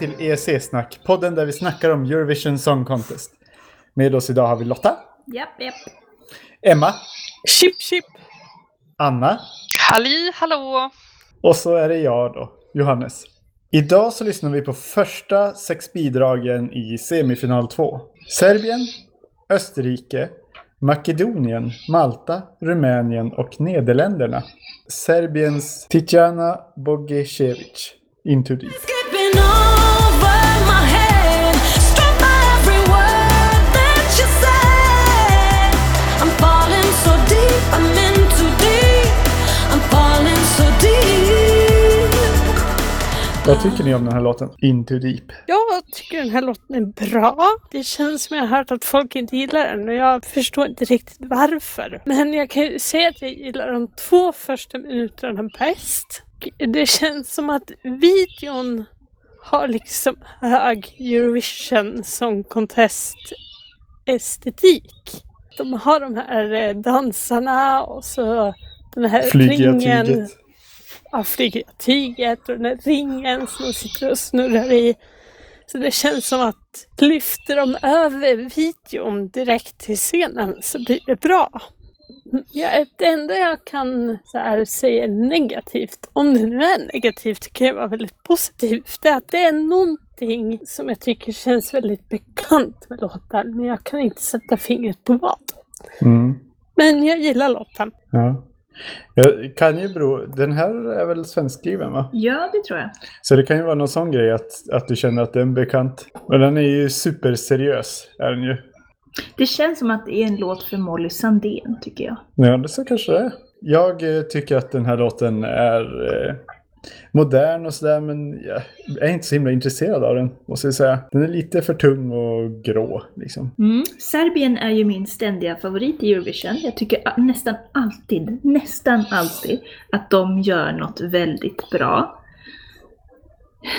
Till EEC-snack, podden där vi snackar om Eurovision Song Contest. Med oss idag har vi Lotta, Japp, japp. Emma, Chip chip! Anna Halli hallå! och så är det jag då, Johannes. Idag så lyssnar vi på första sex bidragen i semifinal 2. Serbien, Österrike, Makedonien, Malta, Rumänien och Nederländerna. Serbiens Tijana Bogicevic, Into Deep. Vad tycker ni om den här låten? Into Deep. Jag tycker den här låten är bra. Det känns som jag har hört att folk inte gillar den och jag förstår inte riktigt varför. Men jag kan ju säga att jag gillar de två första minuterna bäst. Det känns som att videon har liksom hög Eurovision Song Contest estetik. De har de här eh, dansarna och så den här Flygiga ringen. tyget. Ja, flygiga tyget och den där ringen som de sitter och snurrar i. Så det känns som att lyfter de över videon direkt till scenen så blir det bra. Ja, det enda jag kan så här, säga negativt, om det nu är negativt, tycker jag var väldigt positivt. Det är att det är någonting som jag tycker känns väldigt bekant med låten, men jag kan inte sätta fingret på vad. Mm. Men jag gillar låten. Ja. Kan ju bero, den här är väl svenskskriven va? Ja, det tror jag. Så det kan ju vara någon sån grej att, att du känner att den är bekant. Men den är ju superseriös, är den ju. Det känns som att det är en låt för Molly Sandén, tycker jag. Ja, det så kanske det är. Jag eh, tycker att den här låten är eh, modern och sådär, men jag är inte så himla intresserad av den, måste jag säga. Den är lite för tung och grå, liksom. Mm. Serbien är ju min ständiga favorit i Eurovision. Jag tycker nästan alltid, nästan alltid, att de gör något väldigt bra.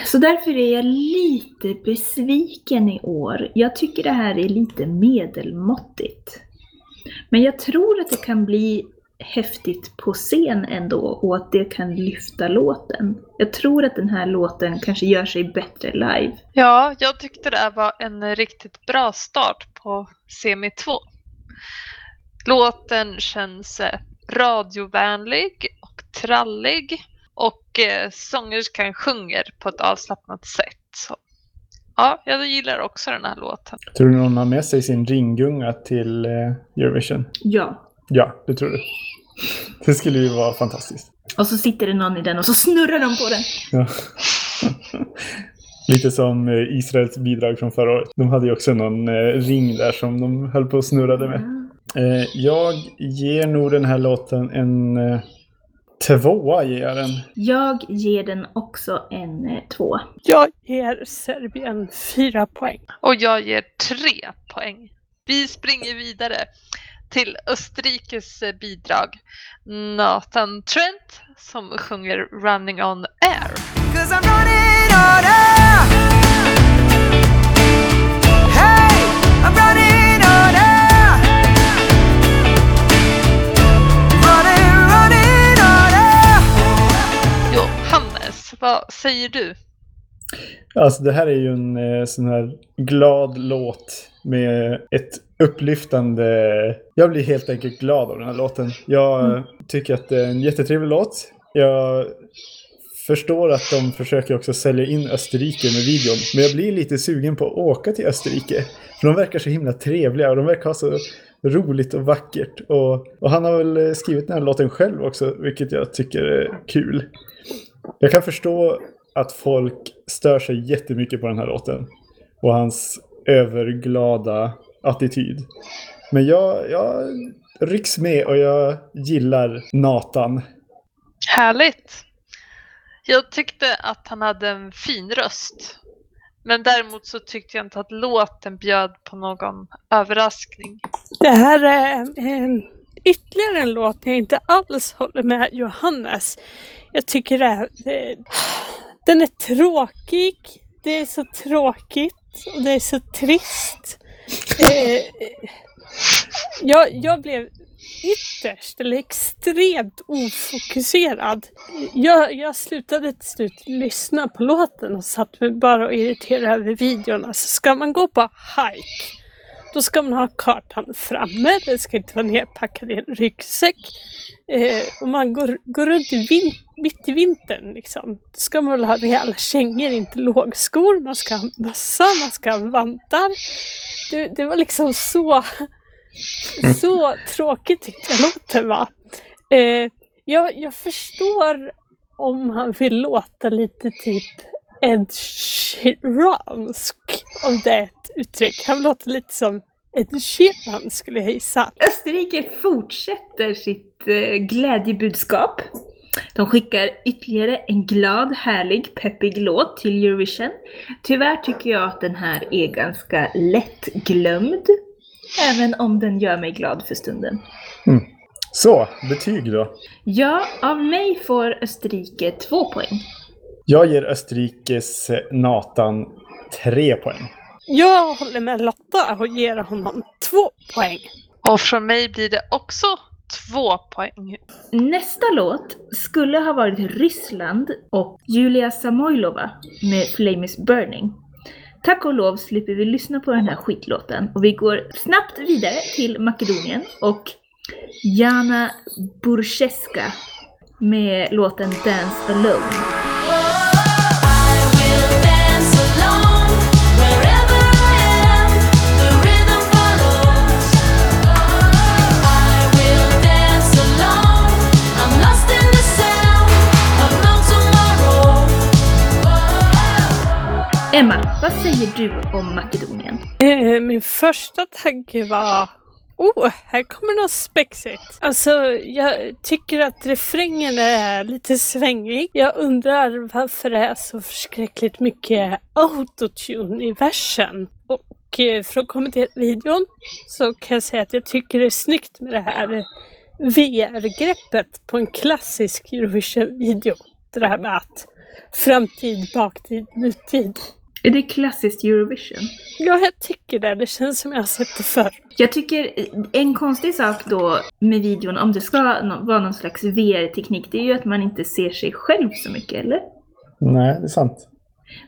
Så därför är jag lite besviken i år. Jag tycker det här är lite medelmåttigt. Men jag tror att det kan bli häftigt på scen ändå och att det kan lyfta låten. Jag tror att den här låten kanske gör sig bättre live. Ja, jag tyckte det här var en riktigt bra start på semi 2. Låten känns eh, radiovänlig och trallig och eh, sångerskan sjunger på ett avslappnat sätt. Så, ja, jag gillar också den här låten. Tror du någon har med sig sin ringgunga till eh, Eurovision? Ja, Ja, det tror du. Det skulle ju vara fantastiskt. Och så sitter det någon i den och så snurrar de på den. Ja. Lite som eh, Israels bidrag från förra året. De hade ju också någon eh, ring där som de höll på och snurrade med. Eh, jag ger nog den här låten en tvåa. Ger jag den. Jag ger den också en eh, två. Jag ger Serbien fyra poäng. Och jag ger tre poäng. Vi springer vidare till Österrikes eh, bidrag. Nathan Trent som sjunger Running on Air. Johannes, vad säger du? Alltså det här är ju en eh, sån här glad låt med ett upplyftande... Jag blir helt enkelt glad av den här låten. Jag eh, tycker att det är en jättetrevlig låt. Jag förstår att de försöker också sälja in Österrike med videon. Men jag blir lite sugen på att åka till Österrike. För de verkar så himla trevliga och de verkar ha så roligt och vackert. Och, och han har väl eh, skrivit den här låten själv också, vilket jag tycker är kul. Jag kan förstå att folk stör sig jättemycket på den här låten. Och hans överglada attityd. Men jag, jag rycks med och jag gillar Nathan. Härligt! Jag tyckte att han hade en fin röst. Men däremot så tyckte jag inte att låten bjöd på någon överraskning. Det här är en, ytterligare en låt jag inte alls håller med Johannes. Jag tycker det är, det, den är tråkig. Det är så tråkigt och det är så trist. Eh, jag, jag blev ytterst eller extremt ofokuserad. Jag, jag slutade till slut lyssna på låten och satt mig bara och irriterade över videorna. Så ska man gå på hike då ska man ha kartan framme, den ska inte vara nerpackad i en ryggsäck. Eh, och man går, går runt i vin, mitt i vintern liksom. Då ska man väl ha rejäla kängor, inte lågskor. Man ska ha mössa, man ska ha vantar. Det, det var liksom så, så tråkigt tyckte jag låten var. Eh, jag, jag förstår om han vill låta lite typ Ed Sheeransk, om det är ett uttryck. Han låter lite som Ed Sheeran skulle jag gissa. Österrike fortsätter sitt eh, glädjebudskap. De skickar ytterligare en glad, härlig, peppig låt till Eurovision. Tyvärr tycker jag att den här är ganska lättglömd. Även om den gör mig glad för stunden. Så, betyg då. Ja, av mig får Österrike två poäng. Jag ger Österrikes eh, Nathan tre poäng. Jag håller med Lotta och ger honom två poäng. Och från mig blir det också två poäng. Nästa låt skulle ha varit Ryssland och Julia Samoylova med Flame is burning. Tack och lov slipper vi lyssna på den här skitlåten och vi går snabbt vidare till Makedonien och Jana Burcheska med låten Dance Alone. Emma, vad säger du om Makedonien? Eh, min första tanke var Oh, här kommer något spexigt. Alltså, jag tycker att refrängen är lite svängig. Jag undrar varför det är så förskräckligt mycket autotune i versen. Och eh, för att kommentera videon så kan jag säga att jag tycker det är snyggt med det här VR-greppet på en klassisk Eurovision-video. Det här med att framtid, baktid, nutid. Är det klassiskt Eurovision? Ja, jag tycker det. Det känns som jag har sett det förr. Jag tycker en konstig sak då med videon, om det ska vara någon slags VR-teknik, det är ju att man inte ser sig själv så mycket, eller? Nej, det är sant.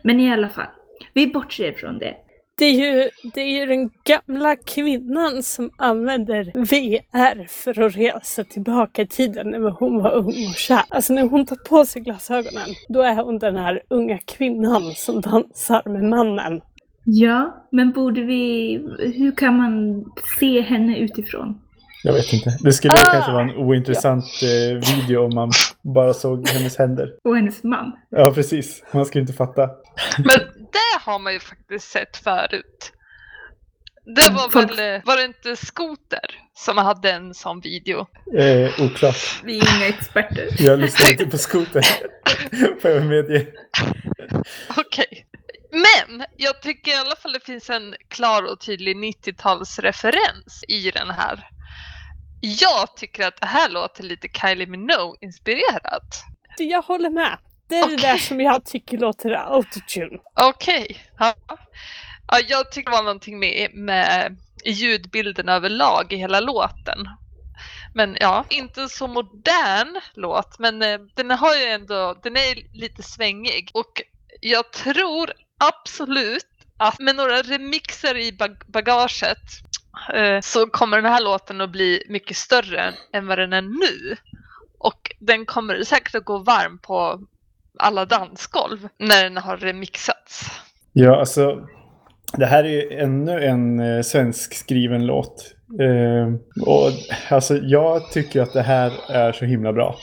Men i alla fall, vi bortser från det. Det är, ju, det är ju den gamla kvinnan som använder VR för att resa tillbaka i tiden när hon var ung och kär. Alltså när hon tar på sig glasögonen, då är hon den här unga kvinnan som dansar med mannen. Ja, men borde vi... Hur kan man se henne utifrån? Jag vet inte. Det skulle Ah! kanske vara en ointressant eh, video om man bara såg hennes händer. Och hennes man? Ja, precis. Man skulle inte fatta. Men det har man ju faktiskt sett förut. Det var Folk- väl, var det inte Skoter som hade en sån video? Eh, oklart. Vi är inga experter. Jag lyssnar inte på skoter. Får jag medge. Okej. Men jag tycker i alla fall det finns en klar och tydlig 90-talsreferens i den här. Jag tycker att det här låter lite Kylie Minogue-inspirerat. Det- Jag håller med. Det är det Okej. där som jag tycker låter autotune. Okej. Ja. Ja, jag tycker det var någonting med, med ljudbilden överlag i hela låten. Men ja, inte så modern låt, men eh, den har ju ändå, den är lite svängig. Och jag tror absolut att med några remixer i bag- bagaget eh, så kommer den här låten att bli mycket större än vad den är nu. Och den kommer säkert att gå varm på alla dansgolv när den har remixats. Ja, alltså. Det här är ju ännu en eh, svensk skriven låt. Eh, och alltså jag tycker att det här är så himla bra.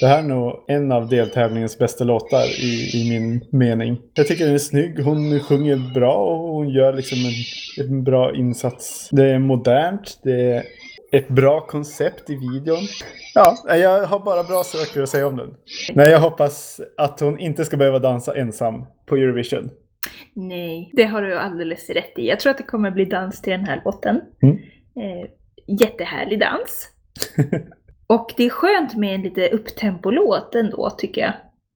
Det här är nog en av deltävlingens bästa låtar i, i min mening. Jag tycker den är snygg, hon sjunger bra och hon gör liksom en, en bra insats. Det är modernt, det är ett bra koncept i videon. Ja, jag har bara bra saker att säga om den. Nej, jag hoppas att hon inte ska behöva dansa ensam på Eurovision. Nej, det har du alldeles rätt i. Jag tror att det kommer bli dans till den här låten. Mm. Eh, jättehärlig dans. Och det är skönt med en lite upptempo-låt ändå, tycker jag.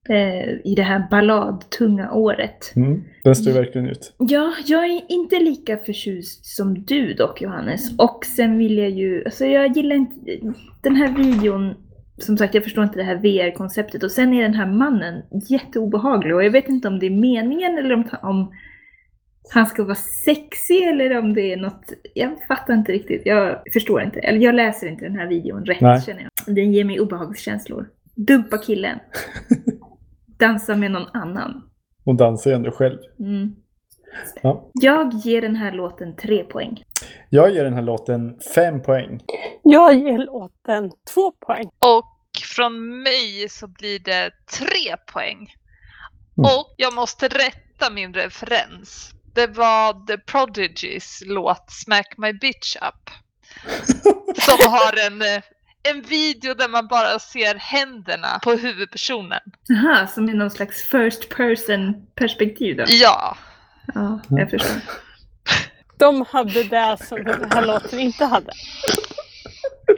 Eh, i det här balladtunga året. Mm. Den står verkligen ut. Ja, jag är inte lika förtjust som du dock Johannes. Och sen vill jag ju, alltså jag gillar inte den här videon. Som sagt, jag förstår inte det här VR-konceptet. Och sen är den här mannen jätteobehaglig. Och jag vet inte om det är meningen eller om, om han ska vara sexig eller om det är något. Jag fattar inte riktigt. Jag förstår inte. Eller jag läser inte den här videon rätt Nej. känner jag. Den ger mig obehagskänslor. Dumpa killen. Dansa med någon annan. Hon dansar ju ändå själv. Mm. Ja. Jag ger den här låten tre poäng. Jag ger den här låten fem poäng. Jag ger låten två poäng. Och från mig så blir det tre poäng. Mm. Och jag måste rätta min referens. Det var The Prodigys låt Smack My Bitch Up. Som har en, eh, en video där man bara ser händerna på huvudpersonen. Jaha, som i någon slags first person perspektiv då? Ja, Ja, jag förstår. De hade det som den här låten inte hade.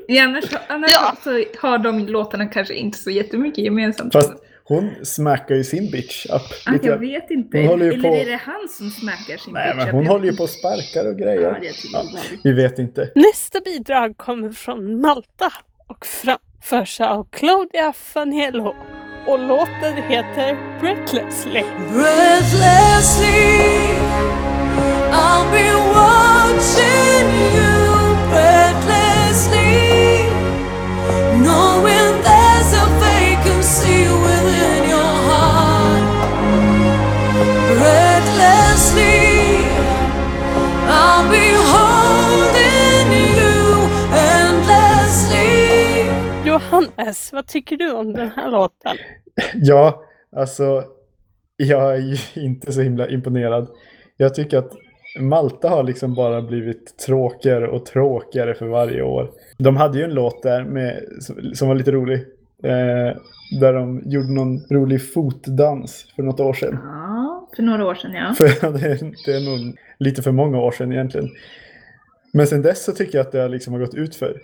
Ja, annars annars Ja. så har de låtarna kanske inte så jättemycket gemensamt. Fast hon smackar ju sin bitch up. ah, jag vet inte. Hon håller ju Eller på- är det han som smackar sin Nej, bitch men up? hon håller ju på och sparkar och grejer. Ja, Ja, vi vet inte. Nästa bidrag kommer från Malta och framförs av Claudia Fanello. Och låten heter Breathlessly. Breathlessly, I'll be watching you breathlessly, knowing Johannes, vad tycker du om den här låten? Ja, alltså jag är ju inte så himla imponerad. Jag tycker att Malta har liksom bara blivit tråkigare och tråkigare för varje år. De hade ju en låt där med, som- var lite rolig. Eh, där de gjorde någon rolig fotdans för något år sedan. Ja, för några år sedan ja. För det är, det är nog lite för många år sedan egentligen. Men sen dess så tycker jag att det liksom har gått ut för.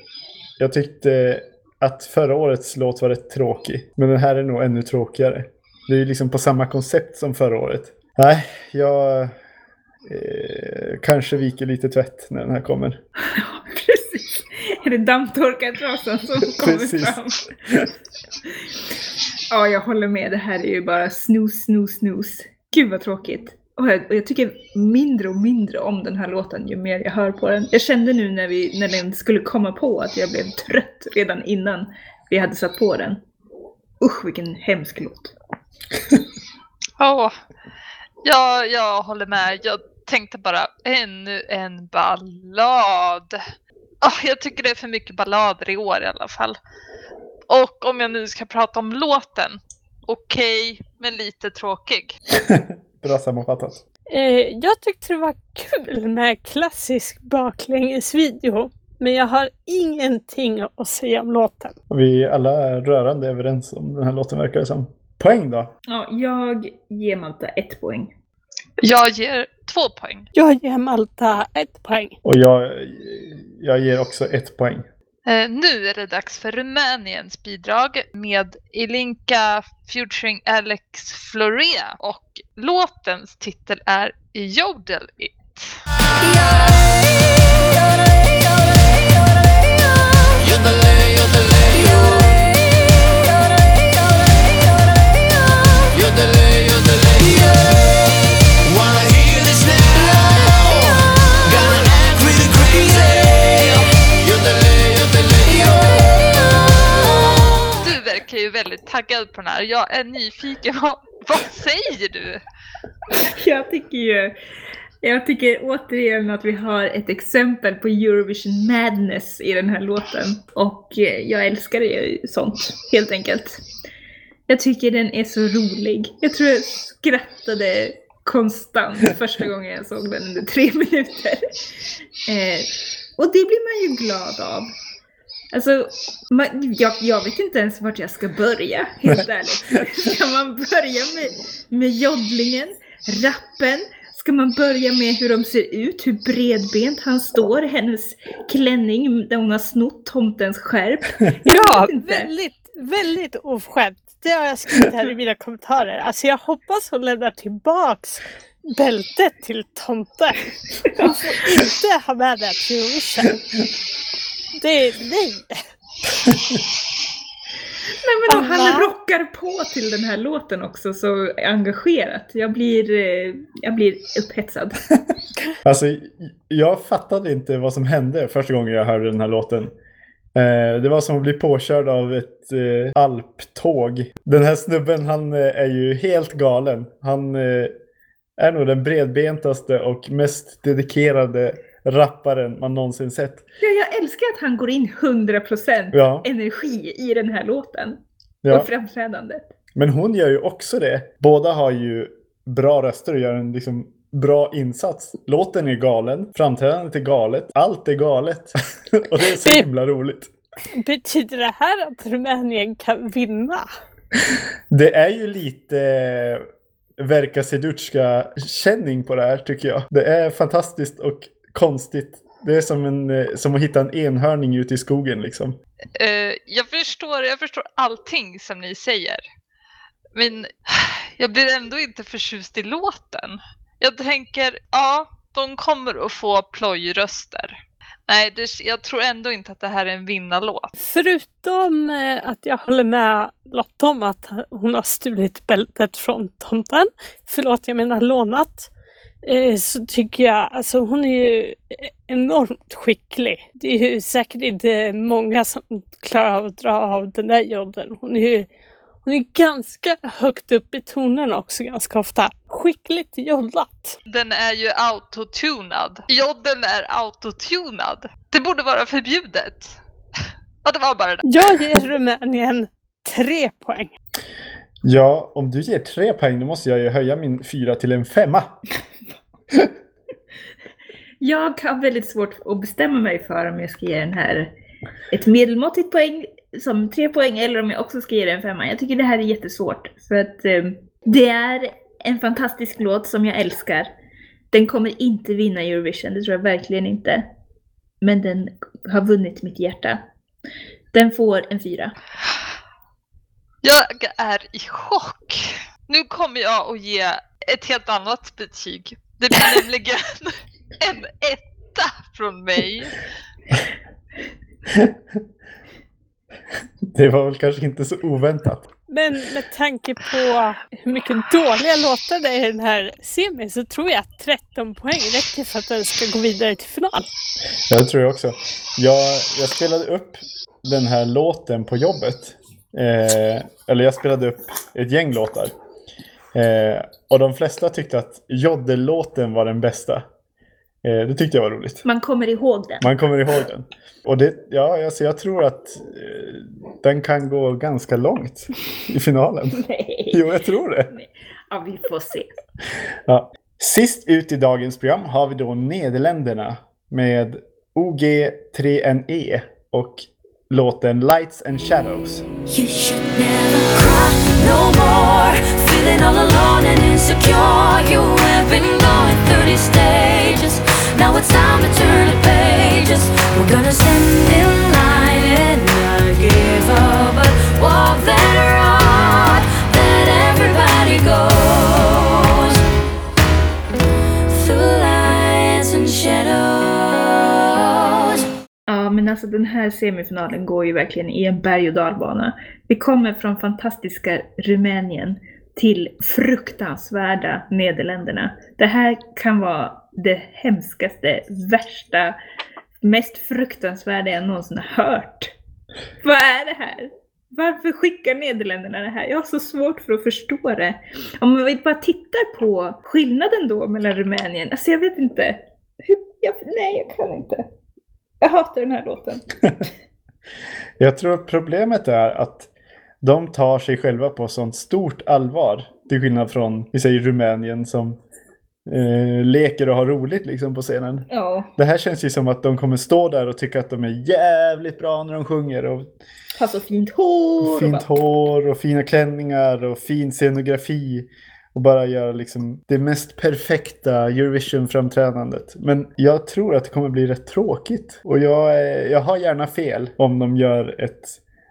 Jag tyckte att förra årets låt var rätt tråkig. Men den här är nog ännu tråkigare. Det är ju liksom på samma koncept som förra året. Nej, jag eh, kanske viker lite tvätt när den här kommer. Precis. Är det dammtorkartrasan som kommer Precis. fram? Ja, jag håller med. Det här är ju bara snus, snus, snus. Gud vad tråkigt. Och jag, och jag tycker mindre och mindre om den här låten ju mer jag hör på den. Jag kände nu när, vi, när den skulle komma på att jag blev trött redan innan vi hade satt på den. Usch vilken hemsk låt. Åh, ja, jag håller med. Jag tänkte bara ännu en ballad. Ah, jag tycker det är för mycket ballader i år i alla fall. Och om jag nu ska prata om låten. Okej, men lite tråkig. Bra sammanfattat. Eh, jag tyckte det var kul med klassisk baklängesvideo. Men jag har ingenting att säga om låten. Vi alla är rörande överens om den här låten verkar det som. Poäng då? Ja, jag ger Malta ett poäng. Jag ger två poäng. Jag ger Malta ett poäng. Och jag, jag ger också ett poäng. Eh, nu är det dags för Rumäniens bidrag med Ilinka featuring Alex Florea och låtens titel är Jodel It. Taggad på den här. Jag är nyfiken. Vad, vad säger du? Jag tycker ju, jag tycker återigen att vi har ett exempel på Eurovision Madness i den här låten. Och eh, jag älskar det sånt, helt enkelt. Jag tycker den är så rolig. Jag tror jag skrattade konstant första gången jag såg den under tre minuter. Eh, och det blir man ju glad av. Alltså, man, jag, jag vet inte ens vart jag ska börja, helt ärligt. Ska man börja med, med joddlingen, rappen? Ska man börja med hur de ser ut, hur bredbent han står, hennes klänning där hon har snott tomtens skärp? Ja, väldigt, väldigt oförskämt. det har jag skrivit här i mina kommentarer. Alltså jag hoppas hon lämnar tillbaks bältet till tomten. Hon får inte ha med det till Eurovision. Det är nej. Nej men då, han rockar på till den här låten också så engagerat. Jag blir, eh, jag blir upphetsad. Alltså, jag fattade inte vad som hände första gången jag hörde den här låten. Eh, det var som att bli påkörd av ett eh, alptåg. Den här snubben, han eh, är ju helt galen. Han eh, är nog den bredbentaste och mest dedikerade rapparen man någonsin sett. Ja, jag älskar att han går in 100% Ja, energi i den här låten. ja. Och framträdandet. Men hon gör ju också det. Båda har ju bra röster och gör en liksom bra insats. Låten är galen, framträdandet är galet, allt är galet. och det är så himla roligt. Betyder det här att Rumänien kan vinna? Det är ju lite Verka Sedutska-känning på det här tycker jag. Det är fantastiskt och konstigt. Det är som, en, eh, som att hitta en enhörning ute i skogen liksom. Eh, jag, förstår, jag förstår allting som ni säger. Men jag blir ändå inte förtjust i låten. Jag tänker, ja, de kommer att få plojröster. Nej, det, jag tror ändå inte att det här är en vinnarlåt. Förutom eh, att jag håller med Lotta om att hon har stulit bältet från tomten. Förlåt, jag menar lånat. Eh, så tycker jag, alltså hon är ju enormt skicklig. Det är ju säkert inte många som klarar av att dra av den där jodden. Hon är ju hon är ganska högt upp i tonen också ganska ofta. Skickligt jodlat. Den är ju autotunad. Jodden är autotunad. Det borde vara förbjudet. Ja, det var bara det. Jag ger Rumänien tre poäng. Ja, om du ger tre poäng då måste jag ju höja min fyra till en femma. Jag har väldigt svårt att bestämma mig för om jag ska ge den här ett medelmåttigt poäng som tre poäng eller om jag också ska ge den en femma. Jag tycker det här är jättesvårt för att eh, det är en fantastisk låt som jag älskar. Den kommer inte vinna Eurovision, det tror jag verkligen inte. Men den har vunnit mitt hjärta. Den får en fyra. Jag är i chock. Nu kommer jag att ge ett helt annat betyg. Det blir nämligen en etta från mig. Det var väl kanske inte så oväntat. Men med tanke på hur mycket dåliga låtar det är i den här semin så tror jag att 13 poäng räcker för att den ska gå vidare till final. Ja, det tror jag också. Jag, jag spelade upp den här låten på jobbet. Eh, eller jag spelade upp ett gäng låtar. Eh, och de flesta tyckte att Jodel-låten var den bästa. Eh, det tyckte jag var roligt. Man kommer ihåg den. Man kommer ihåg den. Och det, ja, alltså jag tror att eh, den kan gå ganska långt i finalen. Nej. Jo, jag tror det. Ja, vi får se. Ja. Sist ut i dagens program har vi då Nederländerna med OG3NE och låten Lights and Shadows. You should never cry no more. Feeling all alone and insecure. You have been going through these stages. Now it's time to turn the pages. We're gonna stand in line and not give up, but walk that road men alltså den här semifinalen går ju verkligen i en berg och dalbana. Vi kommer från fantastiska Rumänien till fruktansvärda Nederländerna. Det här kan vara det hemskaste, värsta, mest fruktansvärda jag någonsin har hört. Vad är det här? Varför skickar Nederländerna det här? Jag har så svårt för att förstå det. Om vi bara tittar på skillnaden då mellan Rumänien, alltså jag vet inte. Hur, jag, nej, jag kan inte. Jag hatar den här låten. Jag tror problemet är att de tar sig själva på sånt stort allvar. Till skillnad från, vi säger Rumänien som eh, leker och har roligt liksom på scenen. Ja, Det här känns ju som att de kommer stå där och tycka att de är jävligt bra när de sjunger. Och har så fint hår. och fint bara- hår och fina klänningar och fin scenografi. Och bara göra liksom det mest perfekta Eurovision-framträdandet. Men jag tror att det kommer bli rätt tråkigt. Och jag, jag har gärna fel om de gör ett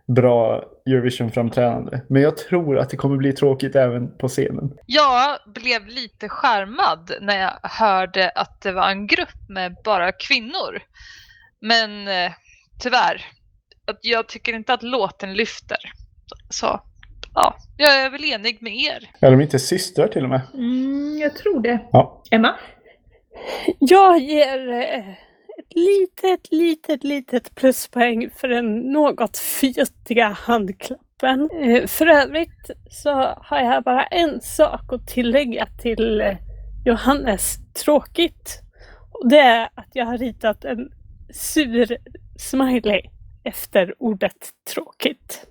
bra Eurovision-framträdande. Men jag tror att det kommer bli tråkigt även på scenen. Jag blev lite skärmad när jag hörde att det var en grupp med bara kvinnor. Men eh, tyvärr, jag tycker inte att låten lyfter. Så ja, jag är väl enig med er. Är de inte systrar till och med? Mm, jag tror det. Ja. Emma? Jag ger eh, ett litet, litet, litet pluspoäng för den något fjuttiga handklappen. Eh, För övrigt så har jag bara en sak att tillägga till eh, Johannes tråkigt. Och det är att jag har ritat en sur smiley efter ordet tråkigt.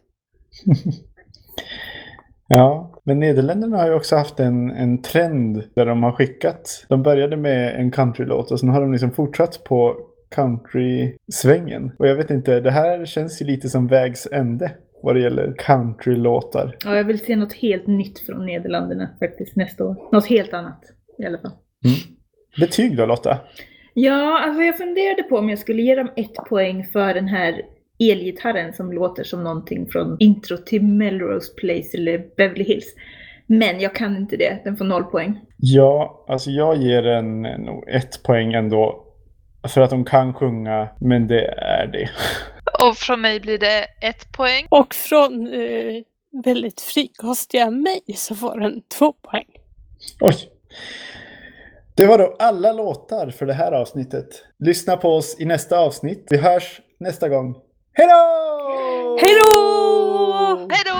Ja, men Nederländerna har ju också haft en, en trend där de har skickat. De började med en countrylåt och sen har de liksom fortsatt på country-svängen. Och jag vet inte, det här känns ju lite som vägs ände vad det gäller countrylåtar. Ja, jag vill se något helt nytt från Nederländerna faktiskt nästa år. Något helt annat i alla fall. Betyg då Lotta? Ja, alltså jag funderade på om jag skulle ge dem ett poäng för den här elgitarren som låter som någonting från intro till Melrose Place eller Beverly Hills. Men jag kan inte det, den får noll poäng. Ja, alltså jag ger den nog ett poäng ändå. För att de kan sjunga, men det är det. Och från mig blir det ett poäng. Och från eh, väldigt frikostiga mig så får den två poäng. Oj! Det var då alla låtar för det här avsnittet. Lyssna på oss i nästa avsnitt. Vi hörs nästa gång. Hej då! Hej då! Hej då!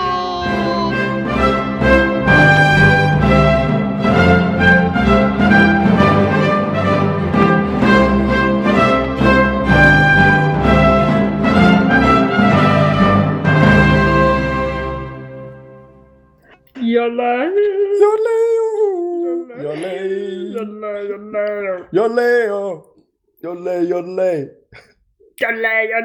Jalla! Joleo! Joleo! Joleo! Joleo! Joleo! Jalla, Galileo